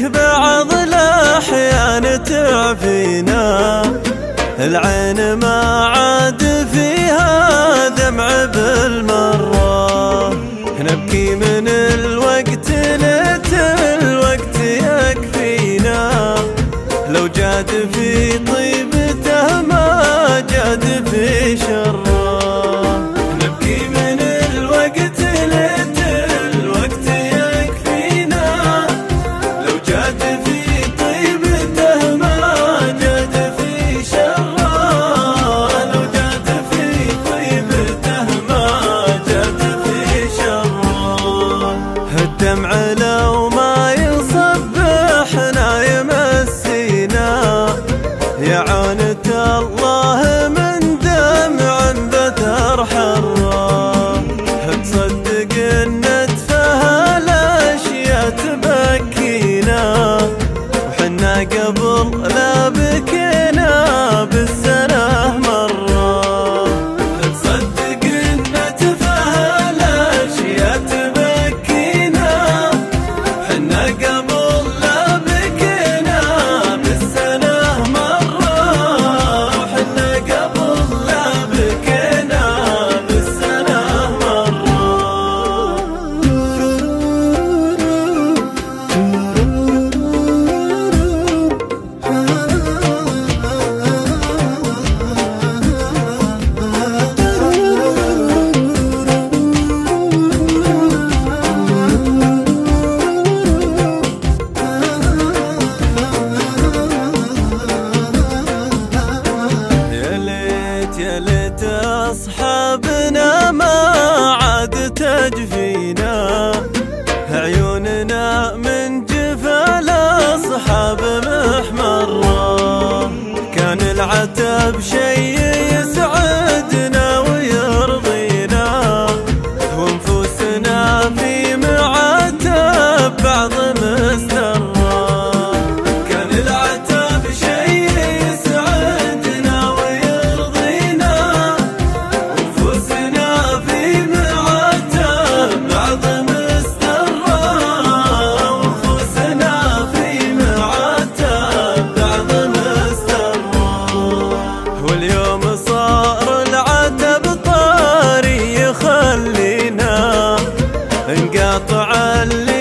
بعض الأحيان تعفينا. العين ما عاد فيها دمع بالمرة. نبكي من الوقت نت الوقت يكفينا. لو جاد في قبل أصحابنا ما عاد تجفينا. عيوننا من جفال أصحاب محمرة. كان العتب شيء معلم